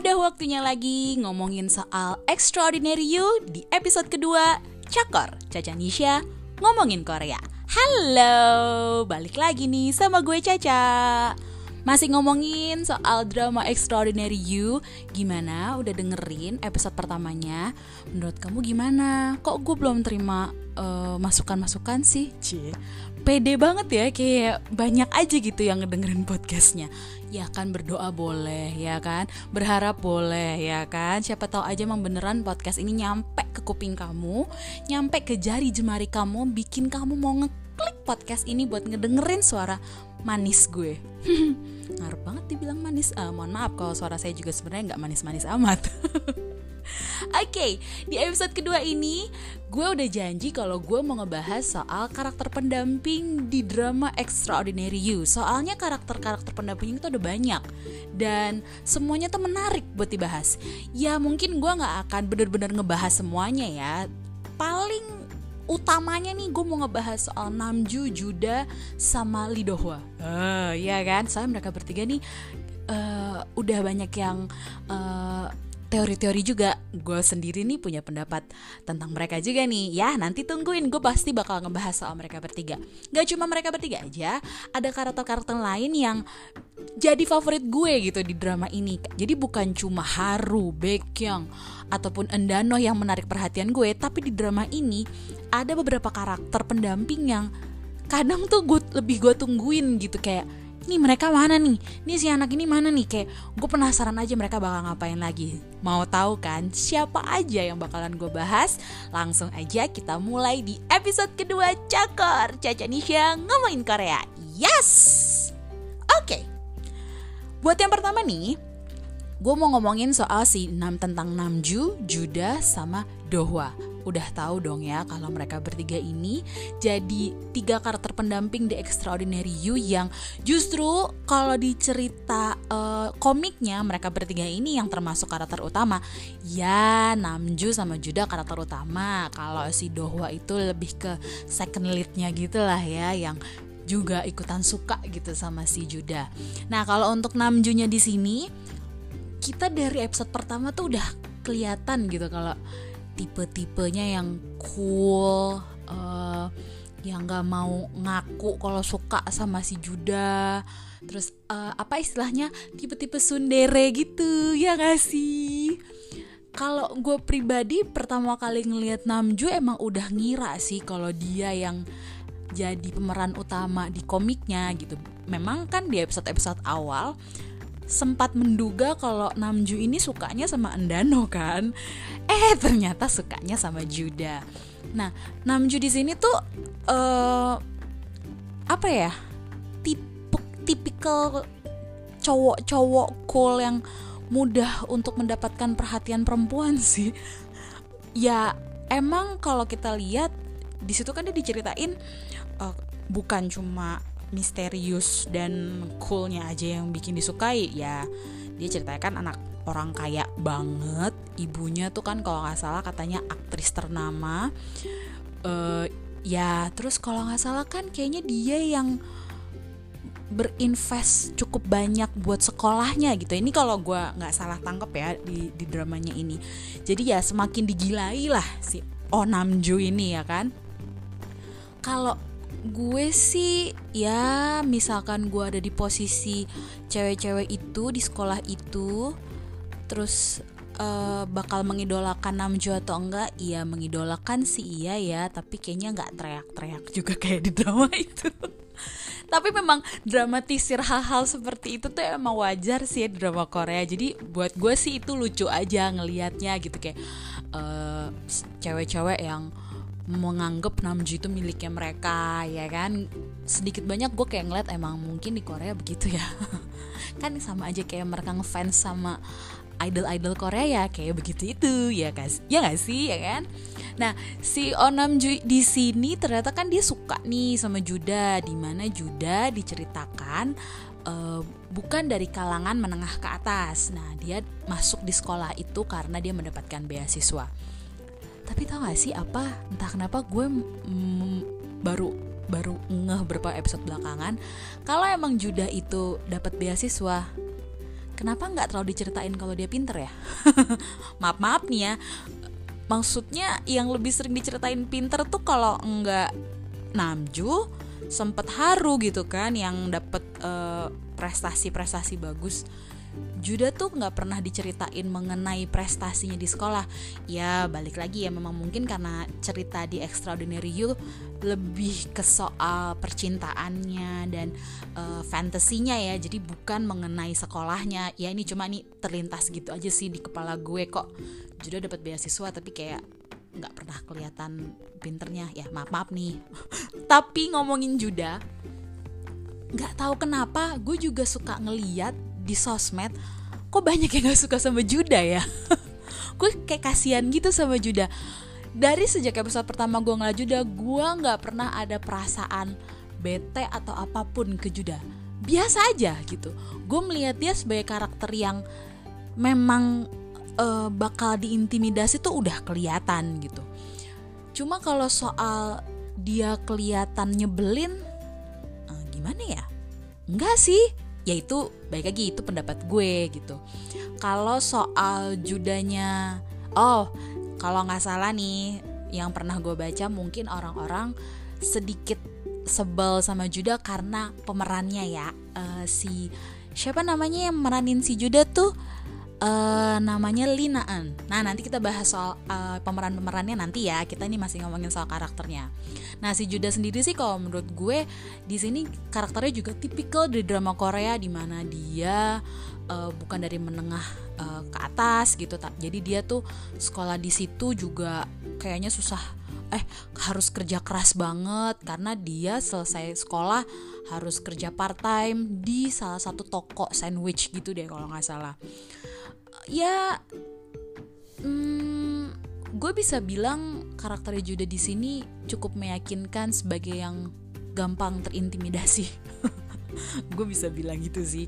Udah waktunya lagi ngomongin soal Extraordinary You di episode kedua Cakor, Caca Nisha ngomongin Korea Halo, balik lagi nih sama gue Caca Masih ngomongin soal drama Extraordinary You Gimana? Udah dengerin episode pertamanya? Menurut kamu gimana? Kok gue belum terima uh, masukan-masukan sih? Cie pede banget ya kayak banyak aja gitu yang ngedengerin podcastnya. Ya kan berdoa boleh ya kan? Berharap boleh ya kan? Siapa tahu aja emang beneran podcast ini nyampe ke kuping kamu nyampe ke jari jemari kamu bikin kamu mau ngeklik podcast ini buat ngedengerin suara manis gue. Ngaruh banget dibilang manis uh, mohon maaf kalau suara saya juga sebenarnya nggak manis-manis amat Oke, okay, di episode kedua ini gue udah janji kalau gue mau ngebahas soal karakter pendamping di drama Extraordinary You. Soalnya karakter-karakter pendamping itu ada banyak dan semuanya tuh menarik buat dibahas. Ya mungkin gue nggak akan bener-bener ngebahas semuanya ya. Paling utamanya nih gue mau ngebahas soal Namju, Juda, sama Lidohwa. Uh, ya kan, soalnya mereka bertiga nih uh, udah banyak yang uh, teori-teori juga. Gue sendiri nih punya pendapat tentang mereka juga nih. Ya nanti tungguin. Gue pasti bakal ngebahas soal mereka bertiga. Gak cuma mereka bertiga aja ada karakter-karakter lain yang jadi favorit gue gitu di drama ini. Jadi bukan cuma Haru, Baekhyun ataupun Endano yang menarik perhatian gue tapi di drama ini ada beberapa karakter pendamping yang kadang tuh gue lebih gue tungguin gitu. Kayak nih mereka mana nih? Nih si anak ini mana nih? Kayak gue penasaran aja mereka bakal ngapain lagi. Mau tahu kan? Siapa aja yang bakalan gue bahas? Langsung aja kita mulai di episode kedua cakor. Caca Nisha ngomongin Korea. Yes! Oke. Okay. buat yang pertama nih gue mau ngomongin soal si Nam tentang Namju, Juda, sama Dohwa udah tahu dong ya kalau mereka bertiga ini jadi tiga karakter pendamping di Extraordinary You yang justru kalau di cerita uh, komiknya mereka bertiga ini yang termasuk karakter utama ya Namju sama Juda karakter utama kalau si Dohwa itu lebih ke second leadnya gitulah ya yang juga ikutan suka gitu sama si Juda. Nah kalau untuk Namjunya di sini kita dari episode pertama tuh udah kelihatan gitu kalau tipe-tipenya yang cool uh, yang gak mau ngaku kalau suka sama si Juda. Terus uh, apa istilahnya? Tipe-tipe sundere gitu ya gak sih? Kalau gue pribadi pertama kali ngelihat Namju emang udah ngira sih kalau dia yang jadi pemeran utama di komiknya gitu. Memang kan di episode-episode awal sempat menduga kalau Namju ini sukanya sama Endano kan. Eh ternyata sukanya sama Juda. Nah, Namju di sini tuh uh, apa ya? Tipe tipikal cowok-cowok cool yang mudah untuk mendapatkan perhatian perempuan sih. Ya, emang kalau kita lihat di situ kan dia diceritain uh, bukan cuma misterius dan coolnya aja yang bikin disukai ya dia ceritakan anak orang kaya banget. Ibunya tuh kan kalau nggak salah katanya aktris ternama. Uh, ya terus kalau nggak salah kan kayaknya dia yang berinvest cukup banyak buat sekolahnya gitu. Ini kalau gue nggak salah tangkep ya di di dramanya ini. Jadi ya semakin digilai lah si Onamju ini ya kan. Kalau gue sih ya misalkan gue ada di posisi cewek-cewek itu di sekolah itu terus uh, bakal mengidolakan Namjo atau enggak? Iya mengidolakan sih iya ya tapi kayaknya nggak teriak-teriak juga kayak di drama itu. Tapi memang dramatisir hal-hal seperti itu tuh emang wajar sih ya drama Korea. Jadi buat gue sih itu lucu aja ngelihatnya gitu kayak uh, cewek-cewek yang menganggap Namju itu miliknya mereka ya kan? Sedikit banyak gue kayak ngeliat emang mungkin di Korea begitu ya. Kan sama aja kayak mereka ngefans sama idol-idol Korea ya kayak begitu itu ya guys ya gak sih ya kan? Nah si Onam Ju di sini ternyata kan dia suka nih sama Juda di mana Juda diceritakan uh, bukan dari kalangan menengah ke atas. Nah dia masuk di sekolah itu karena dia mendapatkan beasiswa tapi tau gak sih apa? Entah kenapa gue mm, baru baru ngeh beberapa episode belakangan kalau emang Judah itu dapat beasiswa kenapa nggak terlalu diceritain kalau dia pinter ya? Maaf maaf nih ya. Maksudnya yang lebih sering diceritain pinter tuh kalau enggak Namju sempet haru gitu kan yang dapet uh, prestasi-prestasi bagus Juda tuh nggak pernah diceritain mengenai prestasinya di sekolah. Ya balik lagi ya memang mungkin karena cerita di Extraordinary You lebih ke soal percintaannya dan uh, fantasinya ya. Jadi bukan mengenai sekolahnya. Ya ini cuma nih terlintas gitu aja sih di kepala gue kok. Juda dapat beasiswa tapi kayak nggak pernah kelihatan pinternya. Ya maaf maaf nih. Tapi ngomongin Juda nggak tahu kenapa gue juga suka ngeliat di sosmed kok banyak yang gak suka sama Juda ya? Gue kayak kasihan gitu sama Juda? Dari sejak episode pertama gue ngeliat Juda gue nggak pernah ada perasaan bete atau apa pun ke Juda. Biasa aja gitu. Gue melihat dia sebagai karakter yang memang uh, bakal diintimidasi tuh udah kelihatan gitu. Cuma kalau soal dia kelihatan nyebelin uh, gimana ya? Enggak sih ya itu baik lagi itu pendapat gue gitu. Kalau soal judanya oh kalau nggak salah nih yang pernah gue baca mungkin orang-orang sedikit sebel sama Juda karena pemerannya ya. Uh, si siapa namanya yang meranin si Juda tuh uh, namanya Linaan. Nah nanti kita bahas soal uh, pemeran-pemerannya nanti ya. Kita ini masih ngomongin soal karakternya. Nah si Juda sendiri sih kalau menurut gue di sini karakternya juga tipikal dari drama Korea di mana dia uh, bukan dari menengah uh, ke atas gitu. Jadi dia tuh sekolah di situ juga kayaknya susah eh harus kerja keras banget karena dia selesai sekolah harus kerja part time di salah satu toko sandwich gitu deh kalau nggak salah ya hmm, gue bisa bilang karakter Juda di sini cukup meyakinkan sebagai yang gampang terintimidasi. Gue bisa bilang gitu sih.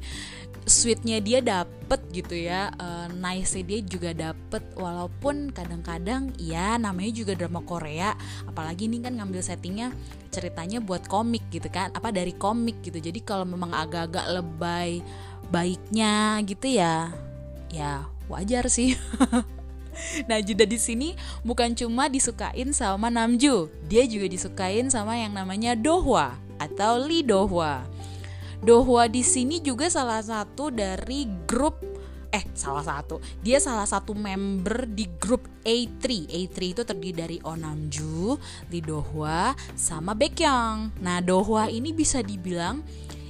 Sweetnya dia dapet gitu ya uh, nice dia juga dapet. Walaupun kadang-kadang ya namanya juga drama Korea. Apalagi ini kan ngambil settingnya ceritanya buat komik gitu kan apa dari komik gitu. Jadi kalau memang agak-agak lebay baiknya gitu ya ya wajar sih Nah Juda di sini bukan cuma disukain sama Namju, dia juga disukain sama yang namanya Dohwa atau Lee Dohwa. Dohwa di sini juga salah satu dari grup eh salah satu dia salah satu member di grup A3 A3 itu terdiri dari Onamju, Lee Dohwa, sama Baekhyun. Nah Dohwa ini bisa dibilang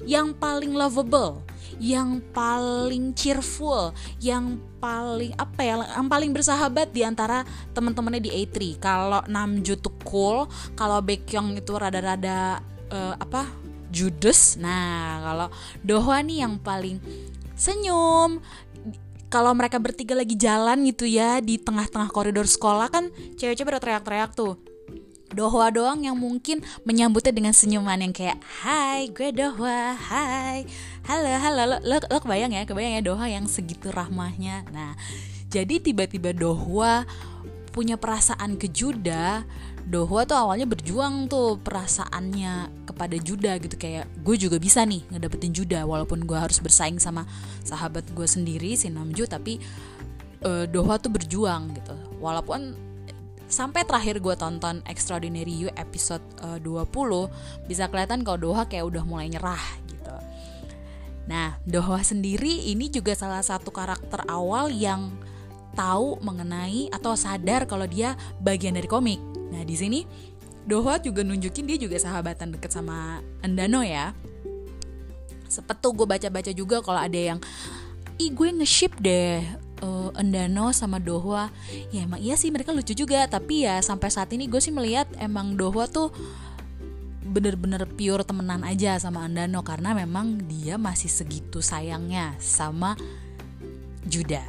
yang paling lovable yang paling cheerful, yang paling apa ya, yang paling bersahabat di antara teman-temannya di A3. Kalau Namju tuh cool, kalau Baekhyun itu rada-rada uh, apa? judes. Nah, kalau Dohwa nih yang paling senyum, kalau mereka bertiga lagi jalan gitu ya di tengah-tengah koridor sekolah kan cewek-cewek pada teriak-teriak tuh Dohwa doang yang mungkin menyambutnya dengan senyuman yang kayak Hai gue Dohwa, hai. Halo, halo, lo, lo, lo kebayang ya, kebayang ya Dohwa yang segitu rahmahnya. Nah, jadi tiba-tiba Dohwa punya perasaan ke Juda Dohwa tuh awalnya berjuang tuh perasaannya kepada Juda gitu Kayak gue juga bisa nih ngedapetin Juda Walaupun gue harus bersaing sama sahabat gue sendiri si Namju Tapi uh, Dohwa tuh berjuang gitu. Walaupun sampai terakhir gue tonton Extraordinary You episode uh, 20 bisa kelihatan kalau Doha kayak udah mulai nyerah gitu. Nah, Doha sendiri ini juga salah satu karakter awal yang tahu mengenai atau sadar kalau dia bagian dari komik. Nah, di sini Doha juga nunjukin dia juga sahabatan deket sama Endano ya. Sepetu gue baca-baca juga kalau ada yang ih gue nge-ship deh uh, Endano sama Dohwa. Ya emang iya sih mereka lucu juga. Tapi ya sampai saat ini gue sih melihat emang Dohwa tuh bener-bener pure temenan aja sama Endano. Karena memang dia masih segitu sayangnya sama Juda.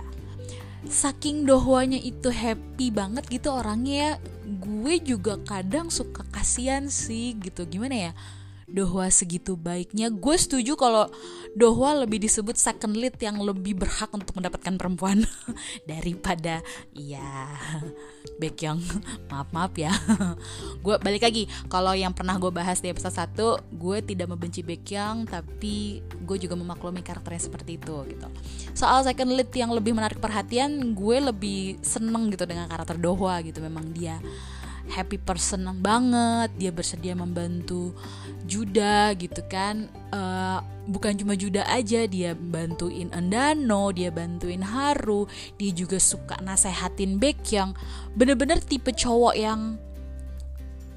Saking dohwanya itu happy banget gitu orangnya ya gue juga kadang suka kasihan sih gitu. Gimana ya Dohwa segitu baiknya. Gue setuju kalau Dohwa lebih disebut second lead yang lebih berhak untuk mendapatkan perempuan. Daripada ya Baekhyun maaf maaf ya. Gue balik lagi. Kalau yang pernah gue bahas di episode 1 gue tidak membenci Baekhyun tapi gue juga memaklumi karakternya seperti itu gitu. Soal second lead yang lebih menarik perhatian gue lebih seneng gitu dengan karakter Dohwa gitu memang dia happy person banget dia bersedia membantu Juda gitu kan. Uh, bukan cuma Juda aja dia bantuin Endano dia bantuin Haru dia juga suka nasehatin Beck yang bener-bener tipe cowok yang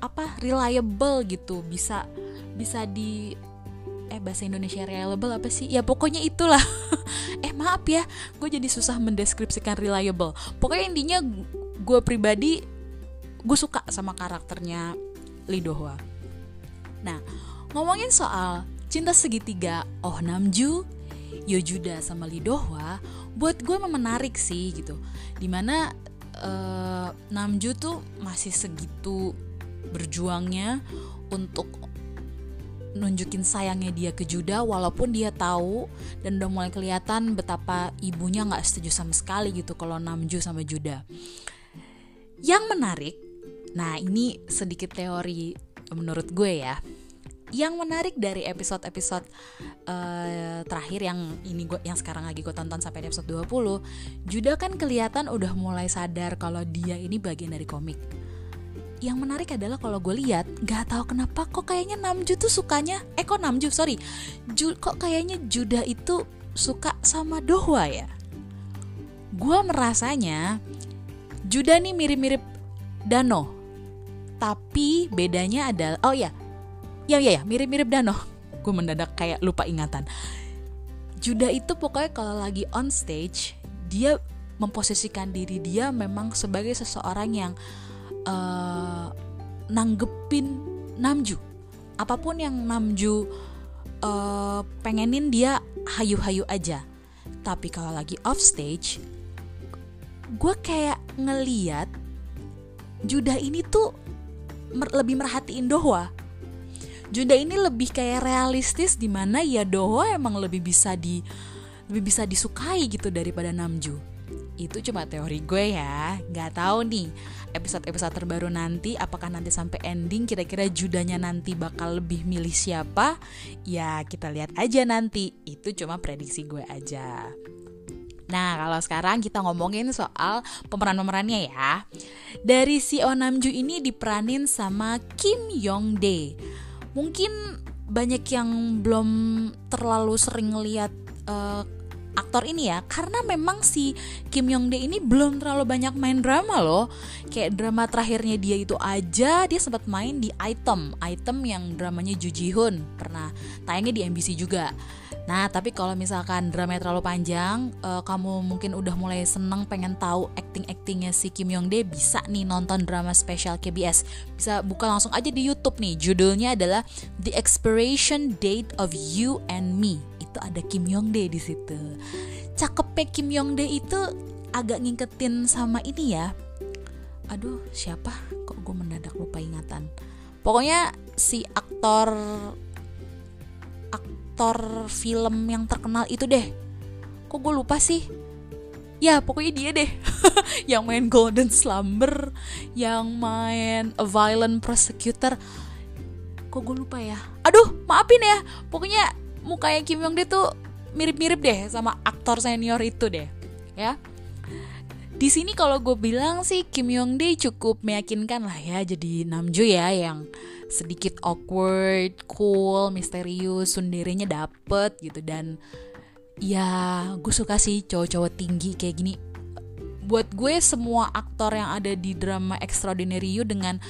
apa reliable gitu. Bisa bisa di eh bahasa Indonesia reliable apa sih? Ya pokoknya itulah. Eh maaf ya gue jadi susah mendeskripsikan reliable. Pokoknya intinya gue pribadi gue suka sama karakternya Lee Do Hwa. Nah, ngomongin soal cinta segitiga Oh Namju, Yo Juda sama Lee Do Hwa, buat gue menarik sih gitu. Di mana uh, Namju tuh masih segitu berjuangnya untuk nunjukin sayangnya dia ke Juda walaupun dia tahu dan udah mulai kelihatan betapa ibunya nggak setuju sama sekali gitu kalau Namju sama Juda. Yang menarik Nah, ini sedikit teori menurut gue ya. Yang menarik dari episode-episode uh, terakhir yang ini gue yang sekarang lagi gue tonton sampai episode 20, Juda kan kelihatan udah mulai sadar kalau dia ini bagian dari komik. Yang menarik adalah kalau gue lihat, gak tahu kenapa kok kayaknya Namju tuh sukanya, eh kok Namju sorry, Ju, kok kayaknya Juda itu suka sama Dohwa ya. Gue merasanya Juda nih mirip-mirip Dano tapi bedanya adalah oh ya ya ya ya mirip-mirip Dano. Gue mendadak kayak lupa ingatan. Juda itu pokoknya kalau lagi on stage dia memposisikan diri dia memang sebagai seseorang yang uh, nanggepin Namju. Apa pun yang Namju uh, pengenin dia hayu-hayu aja. Tapi kalau lagi off stage gue kayak ngeliat Juda ini tuh mer lebih merhatiin Dohwa. Junda ini lebih kayak realistis di mana ya Dohwa emang lebih bisa di lebih bisa disukai gitu daripada Namju. Itu cuma teori gue ya. Nggak tahu nih episode-episode terbaru nanti apakah nanti sampai ending kira-kira judanya nanti bakal lebih milih siapa? Ya kita lihat aja nanti. Itu cuma prediksi gue aja Nah, kalau sekarang kita ngomongin soal pemeran-pemerannya ya. Dari si Oh Namju ini diperanin sama Kim Yong Dae. Mungkin banyak yang belum terlalu sering lihat uh, aktor ini ya. Karena memang si Kim Yong Dae ini belum terlalu banyak main drama loh. Kayak drama terakhirnya dia itu aja dia sempat main di Item. Item yang dramanya Ju Ji Hoon. Pernah tayangnya di MBC juga Nah, tapi kalau misalkan dramanya terlalu panjang, uh, kamu mungkin udah mulai seneng pengen tahu acting-actingnya si Kim Yong Dae, bisa nih nonton drama spesial KBS. Bisa buka langsung aja di YouTube nih. Judulnya adalah The Expiration Date of You and Me. Itu ada Kim Yong Dae di situ. Cakepnya Kim Yong Dae itu agak ngingketin sama ini ya. Aduh, siapa? Kok gue mendadak lupa ingatan. Pokoknya si aktor aktor film yang terkenal itu deh. Kok gue lupa sih? Ya pokoknya dia deh. Yang main Golden Slumber yang main A Violent Prosecutor. Kok gue lupa ya? Aduh maafin ya. Pokoknya mukanya Kim Yong Dae tuh mirip-mirip deh sama aktor senior itu deh ya di sini kalau gue bilang sih Kim Yong Dae cukup meyakinkan lah ya. Jadi Namjo ya yang sedikit awkward, cool, misterius, sunderinya dapet gitu. Dan ya gue suka sih cowok-cowok tinggi kayak gini. Buat gue semua aktor yang ada di drama Extraordinary You dengan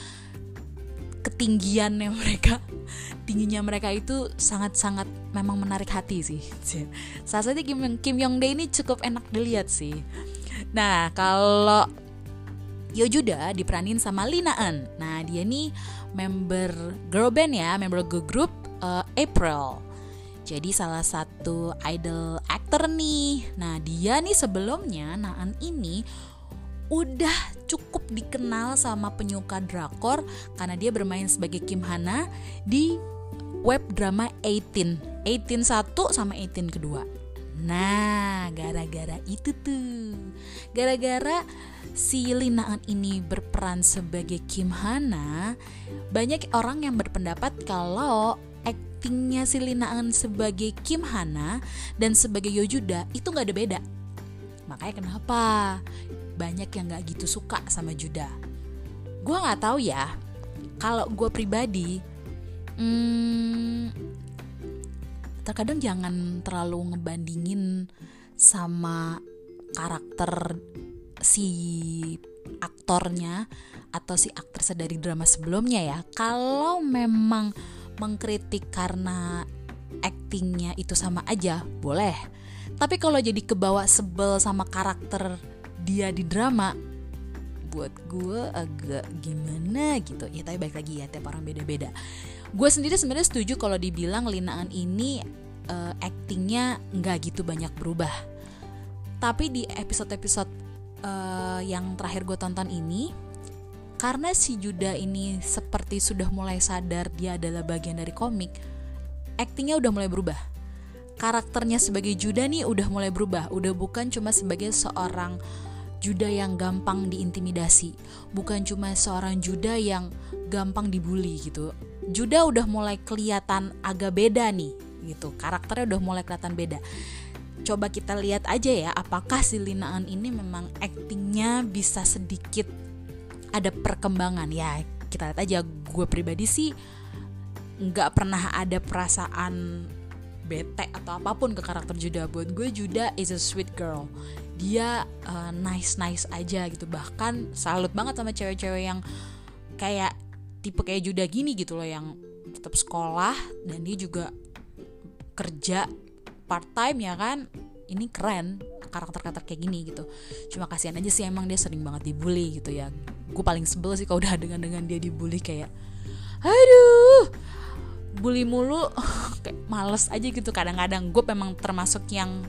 ketinggiannya mereka tingginya mereka itu sangat-sangat memang menarik hati sih. Salah satu Kim, Kim Yong Dae ini cukup enak dilihat sih nah kalau Yojuda diperanin sama Lina En. Nah, dia nih member girl band ya, member girl group uh, April. Jadi salah satu idol actor nih. Nah, dia nih sebelumnya Naan ini udah cukup dikenal sama penyuka drakor karena dia bermain sebagai Kim Hana di web drama 18 18 satu sama 18 kedua Nah, gara-gara itu tuh. Gara-gara si Linaan ini berperan sebagai Kim Hana Banyak orang yang berpendapat kalau aktingnya si Linaan sebagai Kim Hana Dan sebagai Yojuda itu gak ada beda. Makanya kenapa banyak yang gak gitu suka sama Juda? Gue gak tahu ya. Kalau gue pribadi hmm, terkadang jangan terlalu ngebandingin sama karakter si aktornya atau si aktris dari drama sebelumnya ya. Kalau memang mengkritik karena aktingnya itu sama aja boleh. Tapi kalau jadi kebawa sebel sama karakter dia di drama buat gue agak gimana gitu. Ya tapi baik lagi ya tiap orang beda-beda gue sendiri sebenarnya setuju kalau dibilang Linaan ini uh, actingnya nggak gitu banyak berubah. Tapi di episode-episode uh, yang terakhir gue tonton ini karena si Juda ini seperti sudah mulai sadar dia adalah bagian dari komik actingnya udah mulai berubah. Karakternya sebagai Juda nih udah mulai berubah udah bukan cuma sebagai seorang Juda yang gampang diintimidasi bukan cuma seorang Juda yang gampang dibully gitu Juda udah mulai kelihatan agak beda nih gitu. Karakternya udah mulai kelihatan beda. Coba kita lihat aja ya apakah si Linaan ini memang aktingnya bisa sedikit ada perkembangan? Ya kita lihat aja. Gue pribadi sih nggak pernah ada perasaan bete atau apa pun ke karakter Juda buat gue Juda is a sweet girl. Dia uh, nice nice aja gitu. Bahkan salut banget sama cewek-cewek yang kayak tipe kayak Juda gini gitu loh yang tetap sekolah dan dia juga kerja part time ya kan. Ini keren karakter-karakter kayak gini gitu. Cuma kasihan aja sih emang dia sering banget dibully gitu ya. Gue paling sebel sih kalau udah dengan dengan dia dibully kayak aduh bully mulu. Kayak males aja gitu. Kadang-kadang gue memang termasuk yang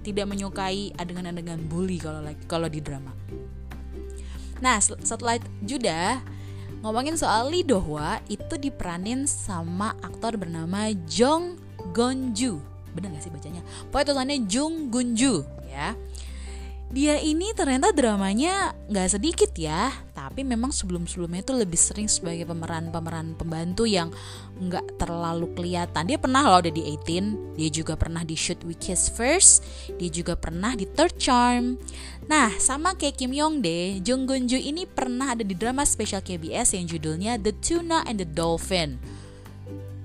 tidak menyukai adegan-adegan bully kalau lagi kalau di drama. Nah setelah Judah ngomongin soal Lee Dohwa itu diperanin sama aktor bernama Jong Gonju bener gak sih bacanya? Pokoknya tulisannya Jung Gunju ya dia ini ternyata dramanya nggak sedikit ya tapi memang sebelum-sebelumnya itu lebih sering sebagai pemeran-pemeran pembantu yang nggak terlalu kelihatan. Dia pernah loh ada di 18 dia juga pernah di Shoot We Kiss First dia juga pernah di Third Charm. Nah sama kayak Kim Yong Dae Jung Gun Ju ini pernah ada di drama spesial KBS yang judulnya The Tuna and the Dolphin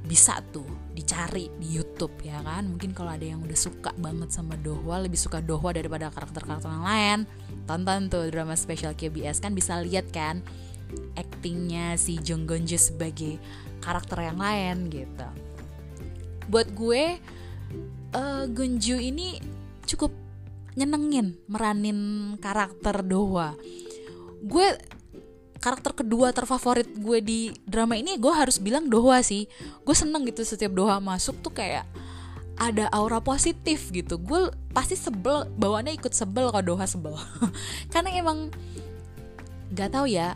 bisa tuh dicari di YouTube ya kan? Mungkin kalau ada yang udah suka banget sama Dohwa lebih suka Dohwa daripada karakter-karakter yang lain. Tonton tuh drama spesial KBS kan bisa lihat kan actingnya si Jung Gonju sebagai karakter yang lain gitu. Buat gue uh, Gunju ini cukup nyenengin meranin karakter Dohwa. Gue karakter kedua terfavorit gue di drama ini gue harus bilang Doha sih. Gue seneng gitu setiap Doha masuk tuh kayak ada aura positif gitu. Gue pasti sebel bawaannya ikut sebel kalau Doha sebel. Karena emang gak tahu ya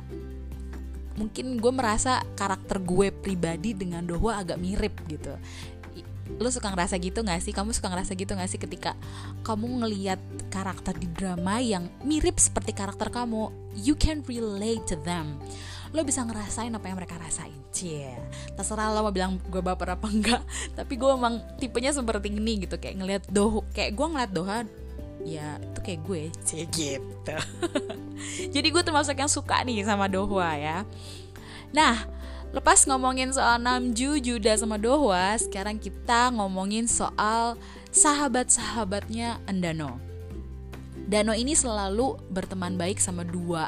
mungkin gue merasa karakter gue pribadi dengan Doha agak mirip gitu lu suka ngerasa gitu gak sih? Kamu suka ngerasa gitu gak sih ketika kamu ngeliat karakter di drama yang mirip seperti karakter kamu? You can relate to them. Lo bisa ngerasain apa yang mereka rasain. Cie. Terserah lo mau bilang gue baper apa enggak. Tapi gue emang tipenya seperti ini gitu. Kayak ngeliat doh kayak gue ngeliat doha ya itu kayak gue. Cie gitu. Jadi gue termasuk yang suka nih sama dohwa ya. Nah Lepas ngomongin soal Namju, Juda sama Dohwa, sekarang kita ngomongin soal sahabat-sahabatnya Endano. Dano ini selalu berteman baik sama dua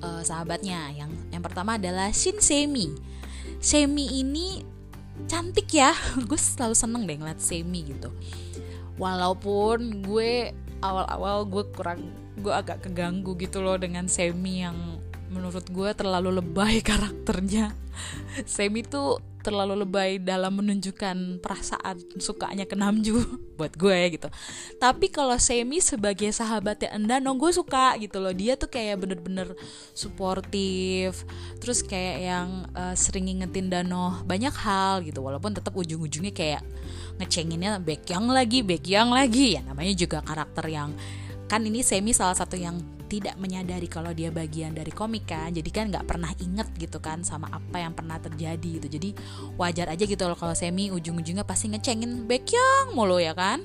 uh, sahabatnya. Yang yang pertama adalah Shin Semi. Semi ini cantik ya. gue selalu seneng deh ngeliat Semi gitu. Walaupun gue awal-awal gue kurang gue agak keganggu gitu loh dengan Semi yang menurut gue terlalu lebay karakternya. Semi tuh terlalu lebay dalam menunjukkan perasaan sukanya ke Namju buat gue gitu. Tapi kalau Semi sebagai sahabatnya Endano gue suka gitu loh. Dia tuh kayak bener-bener suportif terus kayak yang uh, sering ngingetin Dano banyak hal gitu. Walaupun tetap ujung-ujungnya kayak ngecenginnya Baekhyang lagi Baekhyang lagi. Ya namanya juga karakter yang kan ini Semi salah satu yang tidak menyadari kalau dia bagian dari komik kan. Jadi kan nggak pernah inget gitu kan sama apa yang pernah terjadi gitu. Jadi wajar aja gitu loh kalau Semi ujung-ujungnya pasti ngecengin Baekhyun mulu ya kan?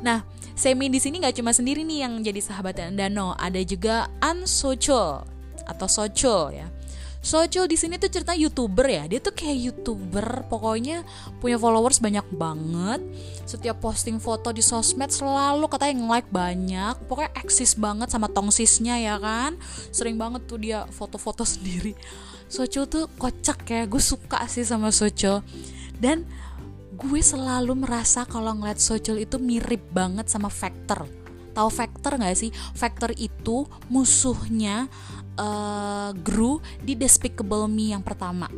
Nah Semi di sini nggak cuma sendiri nih yang jadi sahabatnya Dano ada juga An Socho atau Socho ya Sojo di sini tuh cerita youtuber ya. Dia tuh kayak youtuber pokoknya punya followers banyak banget. Setiap posting foto di sosmed selalu katanya nge-like banyak. Pokoknya eksis banget sama tongsisnya ya kan. Sering banget tuh dia foto-foto sendiri. Sojo tuh kocak ya. Gue suka sih sama Sojo dan gue selalu merasa kalau ngeliat Sojo itu mirip banget sama Factor tahu Factor nggak sih? Factor itu musuhnya uh, Gru di Despicable Me yang pertama.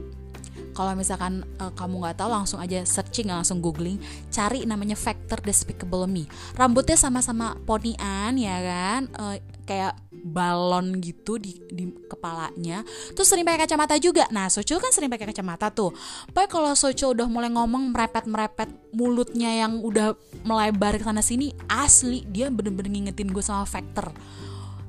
Kalau misalkan uh, kamu nggak tahu langsung aja searching langsung googling cari namanya Factor Despicable Me. Rambutnya sama-sama ponyan ya kan? Uh, kayak balon gitu di, di kepalanya. Terus sering pakai kacamata juga. Nah Socho kan sering pakai kacamata tuh. Pokoknya kalau Socho udah mulai ngomong merepet-merepet mulutnya yang udah melebar ke sana sini asli dia bener-bener ngingetin gue sama Factor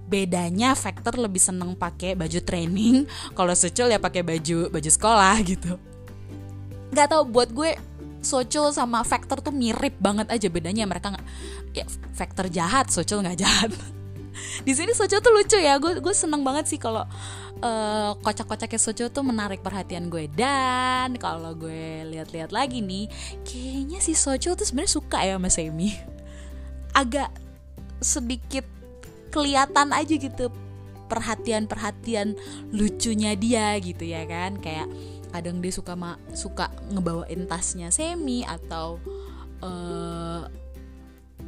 bedanya Factor lebih seneng pakai baju training. Kalau Secul ya pakai baju baju sekolah gitu. Nggak tau buat gue Socul sama Factor tuh mirip banget aja bedanya. Mereka nggak ya Factor jahat Socul nggak jahat. Di sini Socul tuh lucu ya. Gue gue seneng banget sih kalau uh, kocak-kocaknya Socul tuh menarik perhatian gue. Dan kalau gue lihat-lihat lagi nih kayaknya si Socul tuh sebenarnya suka ya sama Semi. Agak sedikit kelihatan aja gitu perhatian-perhatian lucunya dia gitu ya kan. Kayak kadang dia suka ma suka ngebawain tasnya Semi atau uh,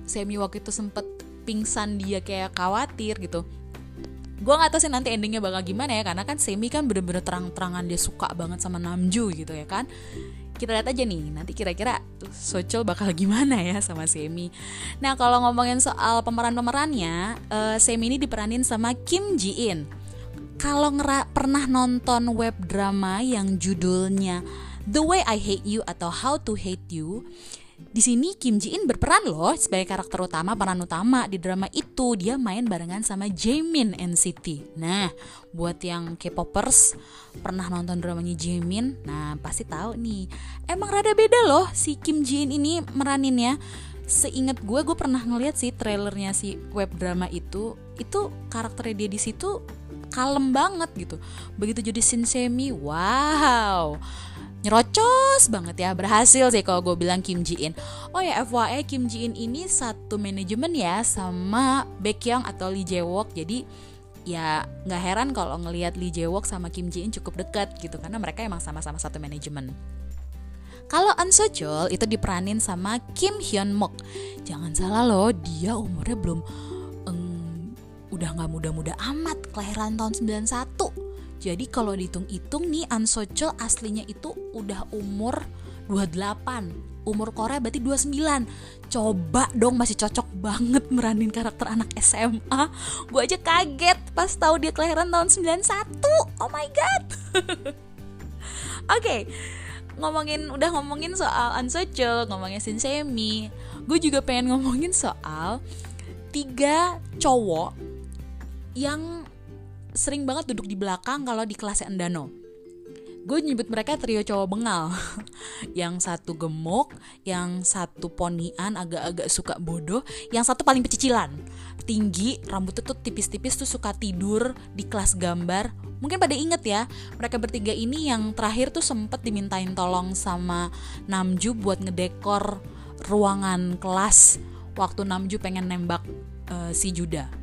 Semi waktu itu sempet pingsan dia kayak khawatir gitu. Gue gak tau sih nanti endingnya bakal gimana ya karena kan Semi kan bener-bener terang-terangan dia suka banget sama Namju gitu ya kan kita lihat aja nih nanti kira-kira Socol bakal gimana ya sama Semi. Nah kalau ngomongin soal pemeran-pemerannya, uh, Semi ini diperanin sama Kim Ji In. Kalau pernah nonton web drama yang judulnya The Way I Hate You atau How to Hate You, di sini Kim Ji In berperan loh sebagai karakter utama peran utama di drama itu dia main barengan sama Jaemin NCT. Nah, buat yang K-popers pernah nonton dramanya Jaemin, nah pasti tahu nih. Emang rada beda loh si Kim Ji In ini meraninnya. Seingat gue, gue pernah ngeliat sih trailernya si web drama itu. Itu karakternya dia di situ kalem banget gitu. Begitu jadi Shinsemi, wow nyerocos banget ya berhasil sih kalau gue bilang Kim Ji In oh ya FYI Kim Ji In ini satu manajemen ya sama Baekhyun atau Lee Jae Wook jadi ya nggak heran kalau ngelihat Lee Jae Wook sama Kim Ji In cukup dekat gitu karena mereka emang sama-sama satu manajemen. Kalau An Sojol itu diperanin sama Kim Hyun Mok. Jangan salah loh, dia umurnya belum um, udah nggak muda-muda amat, kelahiran tahun 91 jadi kalau dihitung-hitung nih An Sochol aslinya itu udah umur 28 Umur Korea berarti 29 Coba dong masih cocok banget meranin karakter anak SMA Gue aja kaget pas tahu dia kelahiran tahun 91 Oh my god. Oke okay, ngomongin udah ngomongin soal Ansocho, ngomongin Shinsemi Gue juga pengen ngomongin soal tiga cowok yang sering banget duduk di belakang kalau di kelasnya Endano. Gue nyebut mereka trio cowok bengal. Yang satu gemuk yang satu ponian agak-agak suka bodoh yang satu paling pecicilan. Tinggi rambutnya tuh tipis-tipis tuh suka tidur di kelas gambar. Mungkin pada inget ya mereka bertiga ini yang terakhir tuh sempet dimintain tolong sama Namju buat ngedekor ruangan kelas waktu Namju pengen nembak uh, si Juda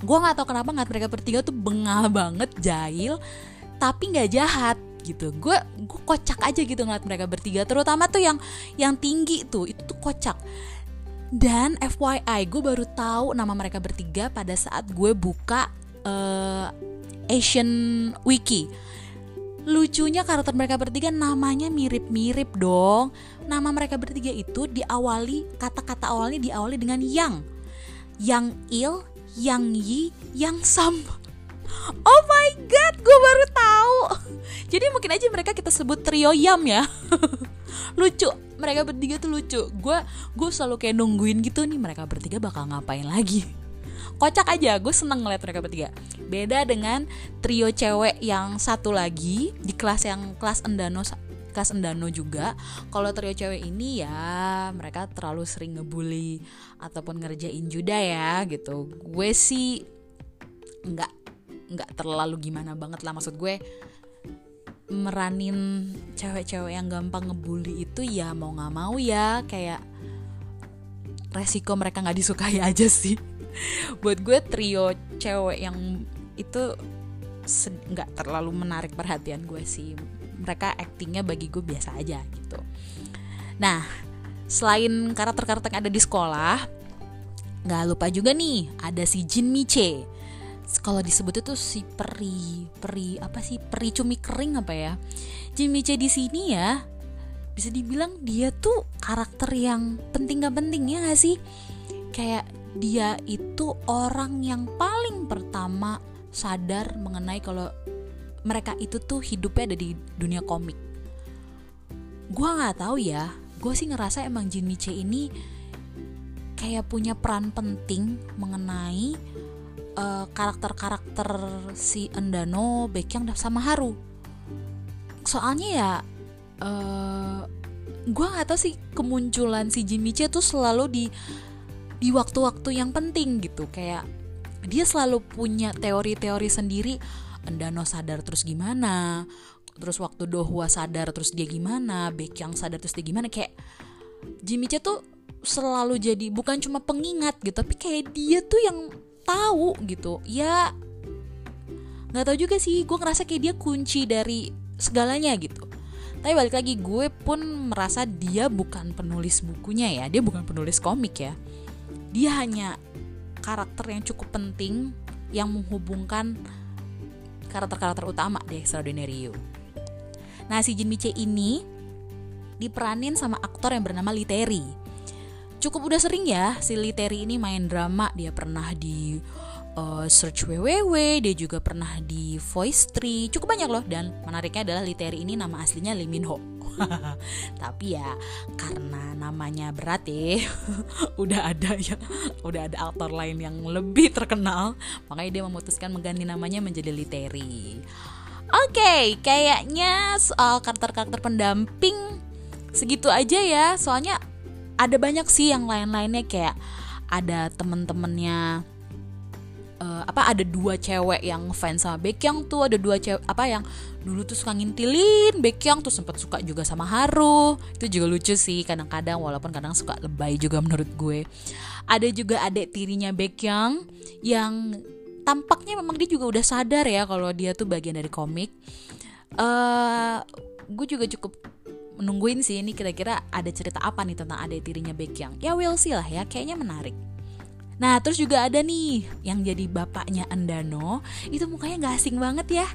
gue nggak tahu kenapa nggak mereka bertiga tuh bengal banget jahil tapi nggak jahat gitu gue gue kocak aja gitu ngeliat mereka bertiga terutama tuh yang yang tinggi tuh itu tuh kocak dan FYI gue baru tahu nama mereka bertiga pada saat gue buka uh, Asian Wiki lucunya karakter mereka bertiga namanya mirip-mirip dong. Nama mereka bertiga itu diawali kata-kata awalnya diawali dengan yang. Yang Il, Yang Yi, Yang Sam. Oh my god, gue baru tahu. Jadi mungkin aja mereka kita sebut trio Yam ya. lucu, mereka bertiga tuh lucu. Gue gue selalu kayak nungguin gitu nih mereka bertiga bakal ngapain lagi kocak aja gue seneng ngeliat mereka bertiga beda dengan trio cewek yang satu lagi di kelas yang kelas endano kelas endano juga. Kalau trio cewek ini ya mereka terlalu sering ngebully ataupun ngerjain juda ya gitu. Gue sih nggak nggak terlalu gimana banget lah. Maksud gue meranin cewek-cewek yang gampang ngebully itu ya mau nggak mau ya kayak resiko mereka nggak disukai aja sih. Buat gue trio cewek yang itu nggak terlalu menarik perhatian gue sih mereka actingnya bagi gue biasa aja gitu. Nah selain karakter-karakter yang ada di sekolah nggak lupa juga nih ada si Jin Miche. Kalau disebut itu si peri peri apa sih peri cumi kering apa ya? Jin Miche di sini ya bisa dibilang dia tuh karakter yang penting gak penting ya gak sih? Kayak dia itu orang yang paling pertama sadar mengenai kalau mereka itu tuh hidupnya ada di dunia komik. Gua nggak tahu ya, gue sih ngerasa emang Jin Miche ini kayak punya peran penting mengenai uh, karakter-karakter si Endano, Baekhyun, sama Haru. Soalnya ya, uh, eh, gue nggak tahu sih kemunculan si Jin Miche tuh selalu di di waktu-waktu yang penting gitu kayak dia selalu punya teori-teori sendiri Endano sadar terus gimana? Terus waktu Dohwa sadar terus dia gimana? Yang sadar terus dia gimana? Kayak Jimmy Che tuh selalu jadi bukan cuma pengingat gitu tapi kayak dia tuh yang tahu gitu. Ya nggak tahu juga sih gue ngerasa kayak dia kunci dari segalanya gitu. Tapi balik lagi gue pun merasa dia bukan penulis bukunya ya dia bukan penulis komik ya. Dia hanya karakter yang cukup penting yang menghubungkan karakter-karakter utama di Extraordinary You. Nah, si Jin Miche ini diperanin sama aktor yang bernama Literi. Cukup udah sering ya si Literi ini main drama, dia pernah di uh, Search WWW, dia juga pernah di Voice Tree, cukup banyak loh dan menariknya adalah Literi ini nama aslinya Lee Min Ho. tapi ya karena namanya berat ya udah ada ya udah ada aktor lain yang lebih terkenal makanya dia memutuskan mengganti namanya menjadi Literi. Oke okay, kayaknya soal karakter-karakter pendamping segitu aja ya. Soalnya ada banyak sih yang lain-lainnya kayak ada temen-temennya uh, apa ada dua cewek yang fans sama Baekhyun tuh ada dua cewek apa yang dulu tuh suka ngintilin Baekhyun tuh sempat suka juga sama Haru. Itu juga lucu sih kadang-kadang walaupun kadang suka lebay juga menurut gue. Ada juga adik tirinya Baekhyun yang tampaknya memang dia juga udah sadar ya kalau dia tuh bagian dari komik. Uh, gue juga cukup menungguin sih ini kira-kira ada cerita apa nih tentang adik tirinya Baekhyun. Ya we'll see lah ya kayaknya menarik Nah terus juga ada nih yang jadi bapaknya Endano. Itu mukanya gak asing banget ya.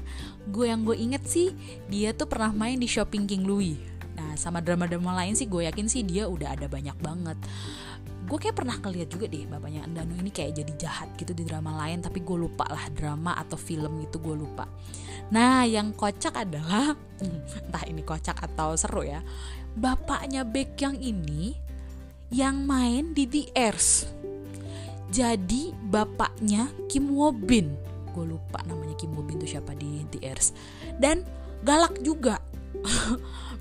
Gue yang gue inget sih dia tuh pernah main di Shopping King Louis. Nah sama drama-drama lain sih gue yakin sih dia udah ada banyak banget. Gue kayak pernah keliat juga deh bapaknya Endano ini kayak jadi jahat gitu di drama lain Tapi gue lupa lah drama atau film gitu gue lupa. Nah yang kocak adalah Entah ini kocak atau seru ya Bapaknya Baek yang ini Yang main di The Airs jadi bapaknya Kim Wo Bin. Gue lupa namanya Kim Wo Bin itu siapa di Airs. Dan galak juga.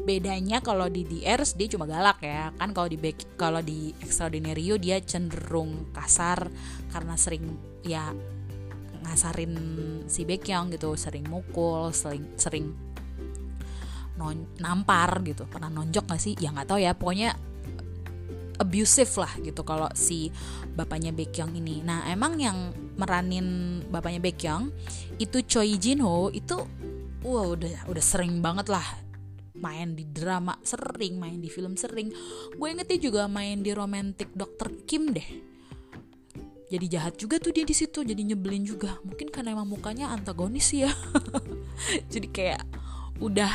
Bedanya kalau di Airs dia cuma galak ya. Kan kalau di kalau di Extraordinary You dia cenderung kasar karena sering ya ngasarin si Baekhyun gitu. Sering mukul sering sering nampar gitu. Pernah nonjok gak sih? Ya nggak tahu ya. Pokoknya abusive lah gitu kalau si bapaknya Baekhyun ini. Nah, emang yang meranin bapaknya Baekhyun itu Choi Jin Ho itu wow udah udah sering banget lah main di drama sering main di film sering gue ingetnya juga main di romantic Dr. Kim deh jadi jahat juga tuh dia di situ jadi nyebelin juga mungkin karena emang mukanya antagonis ya jadi kayak udah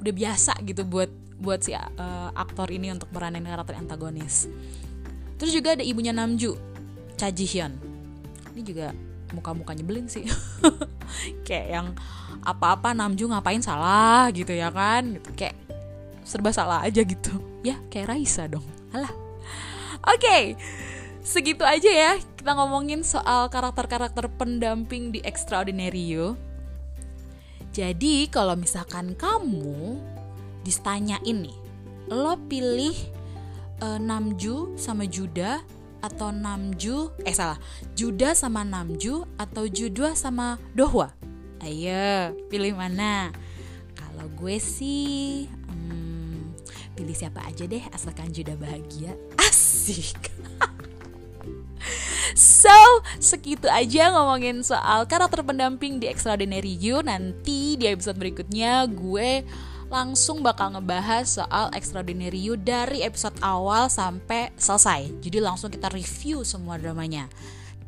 udah biasa gitu buat buat si uh, aktor ini untuk meranin karakter antagonis. Terus juga ada ibunya Namju, Cha Ji Hyun. Ini juga muka-muka nyebelin sih. kayak yang apa-apa Namju ngapain salah gitu ya kan? Gitu kayak serba salah aja gitu. Ya, kayak Raisa dong. Alah. Oke. Okay. Segitu aja ya kita ngomongin soal karakter-karakter pendamping di Extraordinary You. Jadi kalau misalkan kamu ditanyain nih, lo pilih uh, Namju sama Juda atau Namju eh salah Juda sama Namju atau Judwa sama Dohwa? Ayo pilih mana? Kalau gue sih hmm, pilih siapa aja deh asalkan Juda bahagia. Asik So, segitu aja ngomongin soal karakter pendamping di Extraordinary You. Nanti di episode berikutnya gue langsung bakal ngebahas soal Extraordinary You dari episode awal sampai selesai. Jadi langsung kita review semua dramanya.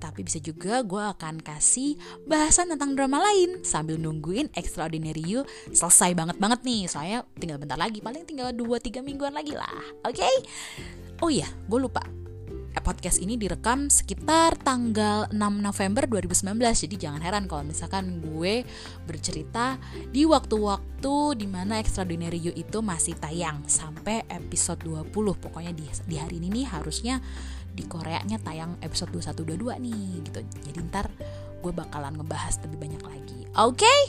Tapi bisa juga gue akan kasih bahasan tentang drama lain sambil nungguin Extraordinary You selesai banget banget nih. Soalnya tinggal bentar lagi, paling tinggal 2-3 mingguan lagi lah. Oke? Okay? Oh iya, gue lupa podcast ini direkam sekitar tanggal 6 November 2019 jadi jangan heran kalau misalkan gue bercerita di waktu-waktu di mana Extraordinary You itu masih tayang sampai episode 20 pokoknya di, di hari ini nih harusnya di Koreanya tayang episode 21 22 nih gitu. Jadi ntar gue bakalan ngebahas lebih banyak lagi. Oke? Okay?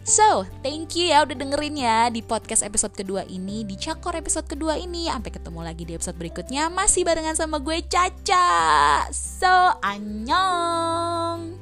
So, thank you ya udah dengerin ya di podcast episode kedua ini, di Cakor episode kedua ini. Sampai ketemu lagi di episode berikutnya masih barengan sama gue Caca. So, annyeong.